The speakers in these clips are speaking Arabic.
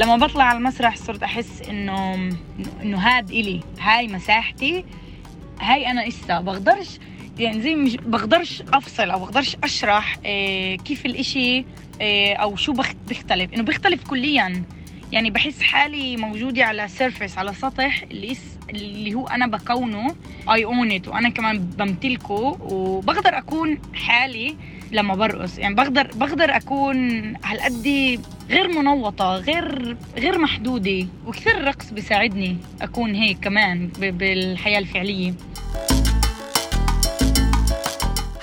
لما بطلع على المسرح صرت أحس إنه إنه هاد إلي هاي مساحتي هاي أنا إسا. بقدرش يعني زي مش بقدرش أفصل أو بقدرش أشرح إيه كيف الإشي إيه أو شو بيختلف. إنه بيختلف كليا. يعني بحس حالي موجودة على surface على سطح اللي اللي هو أنا بكونه I own it وأنا كمان بمتلكه وبقدر أكون حالي لما برقص. يعني بقدر بقدر أكون هالقد غير منوطة غير غير محدودة. وكثير الرقص بيساعدني أكون هيك كمان بالحياة الفعلية.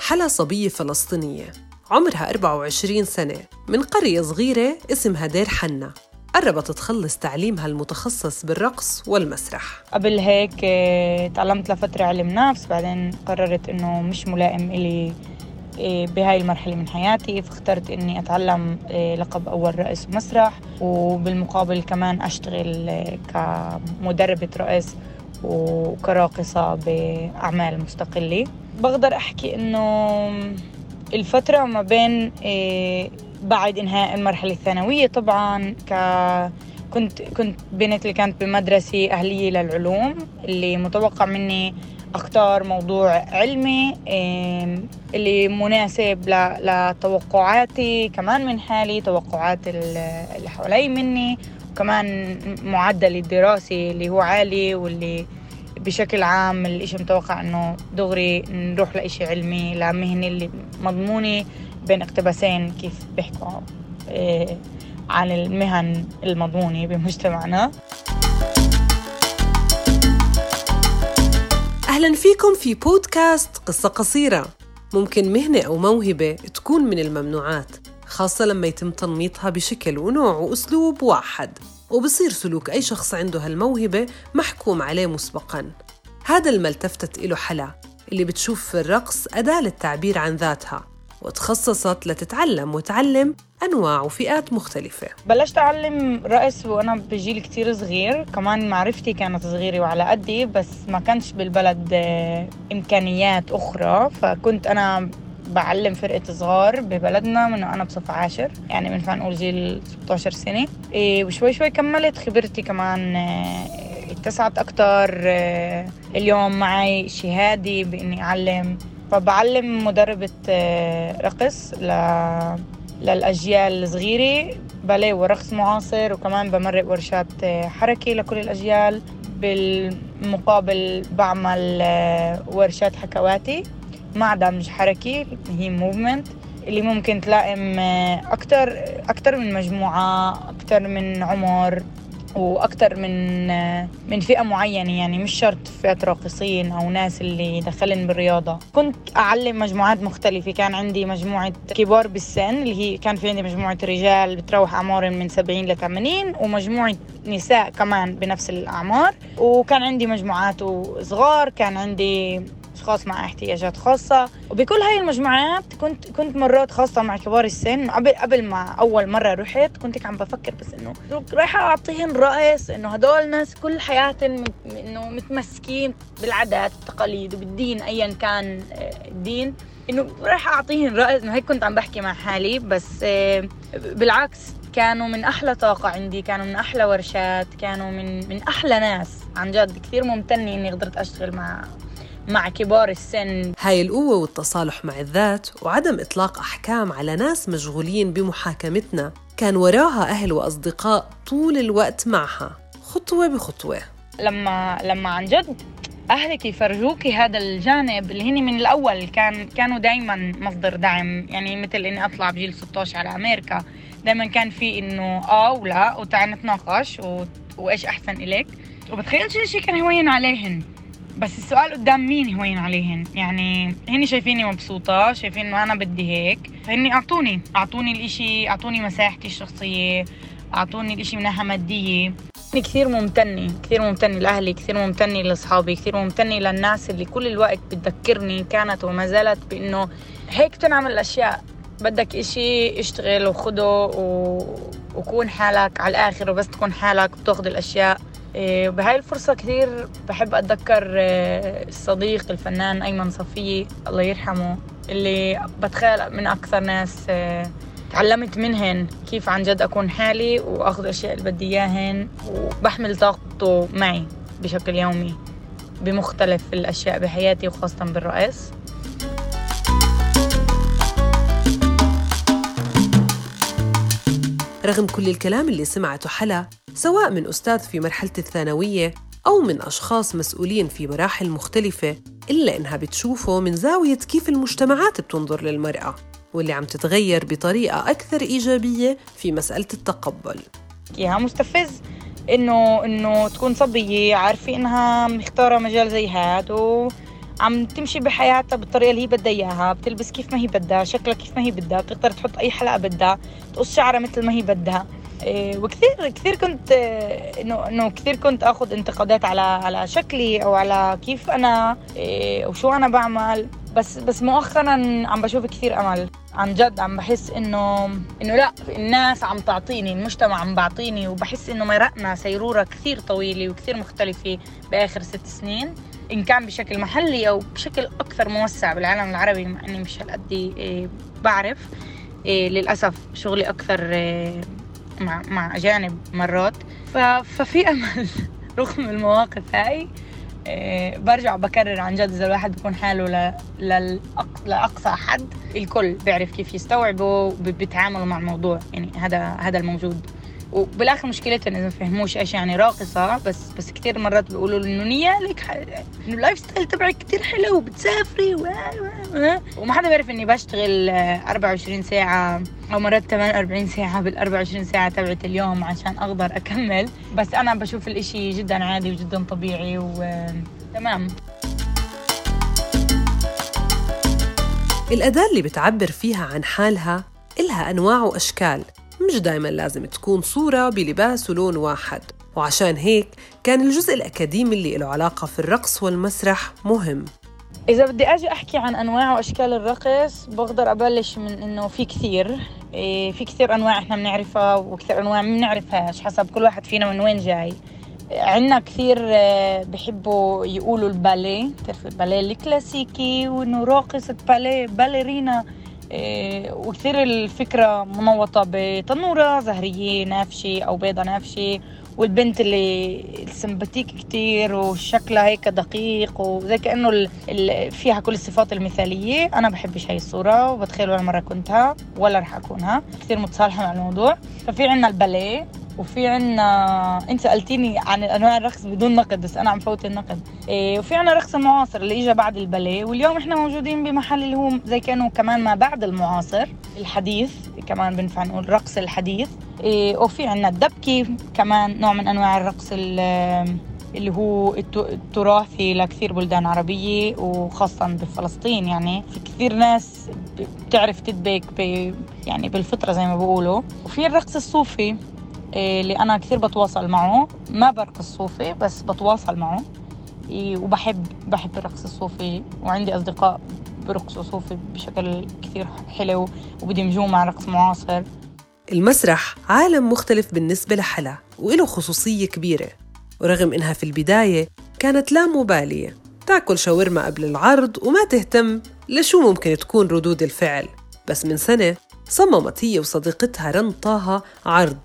حلا صبية فلسطينية عمرها 24 سنة من قرية صغيرة اسمها دير حنا. قربت تخلص تعليمها المتخصص بالرقص والمسرح. قبل هيك آه، تعلمت لفترة علم نفس بعدين قررت إنه مش ملائم إلي آه، بهاي المرحلة من حياتي فاخترت إني أتعلم آه، لقب أول رئيس مسرح وبالمقابل كمان أشتغل كمدربة رقص وكراقصة بأعمال مستقلة. بقدر أحكي إنه الفترة ما بين بعد إنهاء المرحلة الثانوية طبعا ك كنت كنت بنت اللي كانت بمدرسه أهلية للعلوم اللي متوقع مني أختار موضوع علمي اللي مناسب لتوقعاتي كمان من حالي توقعات اللي حوالي مني وكمان معدل الدراسي اللي هو عالي واللي بشكل عام الإشي متوقع إنه دغري نروح لإشي علمي لمهنة اللي مضمونة. بين اقتباسين كيف بيحكوا إيه عن المهن المضمونة بمجتمعنا. أهلا فيكم في بودكاست قصة قصيرة. ممكن مهنة أو موهبة تكون من الممنوعات خاصة لما يتم تنميطها بشكل ونوع وأسلوب واحد وبصير سلوك أي شخص عنده هالموهبة محكوم عليه مسبقاً. هذا اللي التفتت له حلا اللي بتشوف في الرقص أداة للتعبير عن ذاتها. وتخصصت لتتعلم وتعلم أنواع وفئات مختلفة. بلشت أعلم رقص وأنا بجيل كتير صغير. كمان معرفتي كانت صغيرة وعلى قدي بس ما كانش بالبلد آه، إمكانيات أخرى. فكنت أنا بعلم فرقة صغار ببلدنا من أنا بصف عاشر يعني من نقول جيل 16 سنة. إيه وشوي شوي كملت خبرتي كمان آه، اتسعت أكتر آه، اليوم معي شهادة بإني أعلم فبعلم مدربة آه، رقص ل... للأجيال الصغيرة. باليه ورقص معاصر وكمان بمرق ورشات آه، حركة لكل الأجيال. بالمقابل بعمل آه، ورشات حكواتي. مع دمج حركي هي موفمنت اللي ممكن تلائم أكتر أكتر من مجموعة أكتر من عمر. وأكثر من من فئة معينة يعني مش شرط فئة راقصين أو ناس اللي دخلن بالرياضة. كنت أعلم مجموعات مختلفة. كان عندي مجموعة كبار بالسن اللي هي كان في عندي مجموعة رجال بتروح اعمارهم من 70 ل 80 ومجموعة نساء كمان بنفس الأعمار. وكان عندي مجموعات صغار كان عندي اشخاص مع احتياجات خاصة. وبكل هاي المجموعات كنت كنت مرات خاصة مع كبار السن. قبل قبل ما أول مرة رحت كنت عم بفكر بس إنه رايحة أعطيهم رأس إنه هدول ناس كل حياتهم إنه متمسكين بالعادات والتقاليد وبالدين ايا كان آه، الدين. إنه رايحة أعطيهم رأس. إنه هيك كنت عم بحكي مع حالي بس آه، بالعكس كانوا من أحلى طاقة عندي كانوا من أحلى ورشات كانوا من من أحلى ناس. عن جد كثير ممتنه إني قدرت أشتغل مع مع كبار السن. هاي القوة والتصالح مع الذات وعدم إطلاق أحكام على ناس مشغولين بمحاكمتنا. كان وراها أهل وأصدقاء طول الوقت معها. خطوة بخطوة. لما لما عن جد أهلك يفرجوكي هذا الجانب اللي هني من الأول كان كانوا دائما مصدر دعم. يعني مثل إني أطلع بجيل 16 على أمريكا. دائما كان في إنه آه ولا وتعال نتناقش و... وإيش أحسن الك وبتخيل شو الشيء كان هوين عليهن. بس السؤال قدام مين هوين عليهن؟ يعني هني شايفيني مبسوطة شايفين إنه أنا بدي هيك. فهني أعطوني أعطوني الإشي أعطوني مساحتي الشخصية أعطوني الإشي من ناحية مادية كثير ممتنة كثير ممتنة لأهلي كثير ممتنة لأصحابي كثير ممتنة للناس اللي كل الوقت بتذكرني كانت وما زالت بإنه هيك تنعمل الأشياء. بدك إشي اشتغل وخده و... وكون حالك على الآخر وبس تكون حالك بتأخذ الأشياء. بهاي الفرصة كثير بحب أتذكر إيه، الصديق الفنان أيمن صفية الله يرحمه اللي بتخيل من أكثر ناس إيه، تعلمت منهن كيف عن جد أكون حالي وأخذ أشياء اللي بدي إياهن وبحمل طاقته معي بشكل يومي بمختلف الأشياء بحياتي وخاصة بالرقص. رغم كل الكلام اللي سمعته حلا سواء من أستاذ في مرحلة الثانوية أو من أشخاص مسؤولين في مراحل مختلفة إلا إنها بتشوفه من زاوية كيف المجتمعات بتنظر للمرأة واللي عم تتغير بطريقة أكثر إيجابية في مسألة التقبل. إياها مستفز إنه إنه تكون صبية عارفة إنها مختارة مجال زي هاد و عم تمشي بحياتها بالطريقة اللي هي بدها إياها بتلبس كيف ما هي بدها شكلها كيف ما هي بدها بتقدر تحط أي حلقة بدها تقص شعرها مثل ما هي بدها. وكثير كثير كنت انه إنه كثير كنت آخذ انتقادات على على شكلي أو على كيف أنا إيه وشو أنا بعمل. بس بس مؤخرا عم بشوف كثير أمل. عن جد عم بحس انه إنه لا الناس عم تعطيني المجتمع عم بعطيني وبحس إنه مرقنا سيرورة كثير طويلة وكثير مختلفة بآخر ست سنين. إن كان بشكل محلي أو بشكل أكثر موسع بالعالم العربي مع إني مش هالقد إيه بعرف. إيه للأسف شغلي أكثر إيه مع مع أجانب مرات. ففي أمل رغم المواقف هاي إيه برجع بكرر عن جد إذا الواحد بيكون حاله لأقصى حد الكل بيعرف كيف يستوعبه وبيتعاملوا مع الموضوع. يعني هذا هذا الموجود. وبالآخر مشكلتها انه ما فهموش إيش يعني راقصة بس بس كثير مرات بيقولوا إنه نيالك إنه ال lifestyle تبعك كثير حلو وبتسافري و... وما حدا بيعرف إني بشتغل 24 ساعة أو مرات 48 ساعة بال 24 ساعة تبعت اليوم عشان أقدر أكمل. بس أنا بشوف الإشي جدا عادي وجدا طبيعي وتمام الأداة اللي بتعبر فيها عن حالها إلها أنواع وأشكال. مش دايما لازم تكون صورة بلباس ولون واحد. وعشان هيك كان الجزء الأكاديمي اللي له علاقة في الرقص والمسرح مهم. إذا بدي أجي أحكي عن أنواع وأشكال الرقص بقدر أبلش من إنه في كثير. إيه في كثير أنواع إحنا بنعرفها وكثير أنواع ما بنعرفهاش حسب كل واحد فينا من وين جاي. عندنا كثير آه، بحبوا يقولوا الباليه. بتعرف الباليه الكلاسيكي وإنه راقصة باليه باليرينا. إيه، وكثير الفكرة منوطة بتنورة زهرية نافشة أو بيضة نافشة والبنت اللي السمباتيك كتير وشكلها هيك دقيق وزي كأنه فيها كل الصفات المثالية. أنا بحبش هاي الصورة وبتخيل ولا مرة كنتها ولا رح أكونها. كثير متصالحة مع الموضوع. ففي عنا الباليه. وفي عنا انت سألتيني عن أنواع الرقص بدون نقد بس أنا عم فوت النقد. إيه وفي عنا رقص المعاصر اللي اجى بعد الباليه واليوم إحنا موجودين بمحل اللي هو زي كأنه كمان ما بعد المعاصر الحديث. كمان بنفع نقول رقص الحديث. إيه وفي عنا الدبكي كمان نوع من أنواع الرقص اللي هو التراثي لكثير بلدان عربية وخاصة بفلسطين. يعني في كثير ناس بتعرف تدبك يعني بالفطرة زي ما بقولوا وفي الرقص الصوفي. اللي أنا كثير بتواصل معه. ما برقص صوفي بس بتواصل معه. إيه، وبحب بحب الرقص الصوفي وعندي أصدقاء برقصوا صوفي بشكل كثير حلو وبدمجوه مع رقص معاصر. المسرح عالم مختلف بالنسبة لحلا وإله خصوصية كبيرة. ورغم إنها في البداية كانت لا مبالية تاكل شاورما قبل العرض وما تهتم لشو ممكن تكون ردود الفعل. بس من سنة صممت هي وصديقتها رن طه عرض.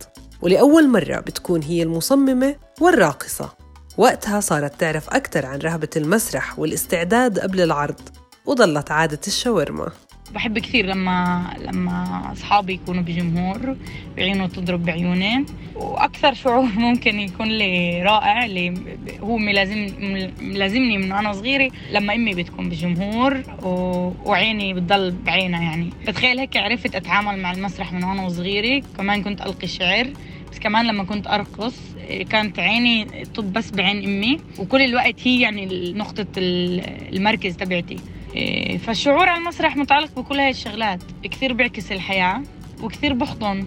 ولأول مرة بتكون هي المصممة والراقصة. وقتها صارت تعرف أكثر عن رهبة المسرح والاستعداد قبل العرض وضلت عادة الشاورما. بحب كثير لما لما أصحابي يكونوا بجمهور بعينه تضرب بعيوني وأكثر شعور ممكن يكون لي رائع اللي هو ملازم ملازمني من وأنا صغيرة لما أمي بتكون بجمهور وعيني بتضل بعينها يعني. بتخيل هيك عرفت أتعامل مع المسرح من وأنا صغيرة. كمان كنت ألقي شعر. بس كمان لما كنت أرقص كانت عيني طب بس بعين أمي وكل الوقت هي يعني نقطة المركز تبعتي. فالشعور على المسرح متعلق بكل هاي الشغلات. كثير بيعكس الحياة وكثير بحضن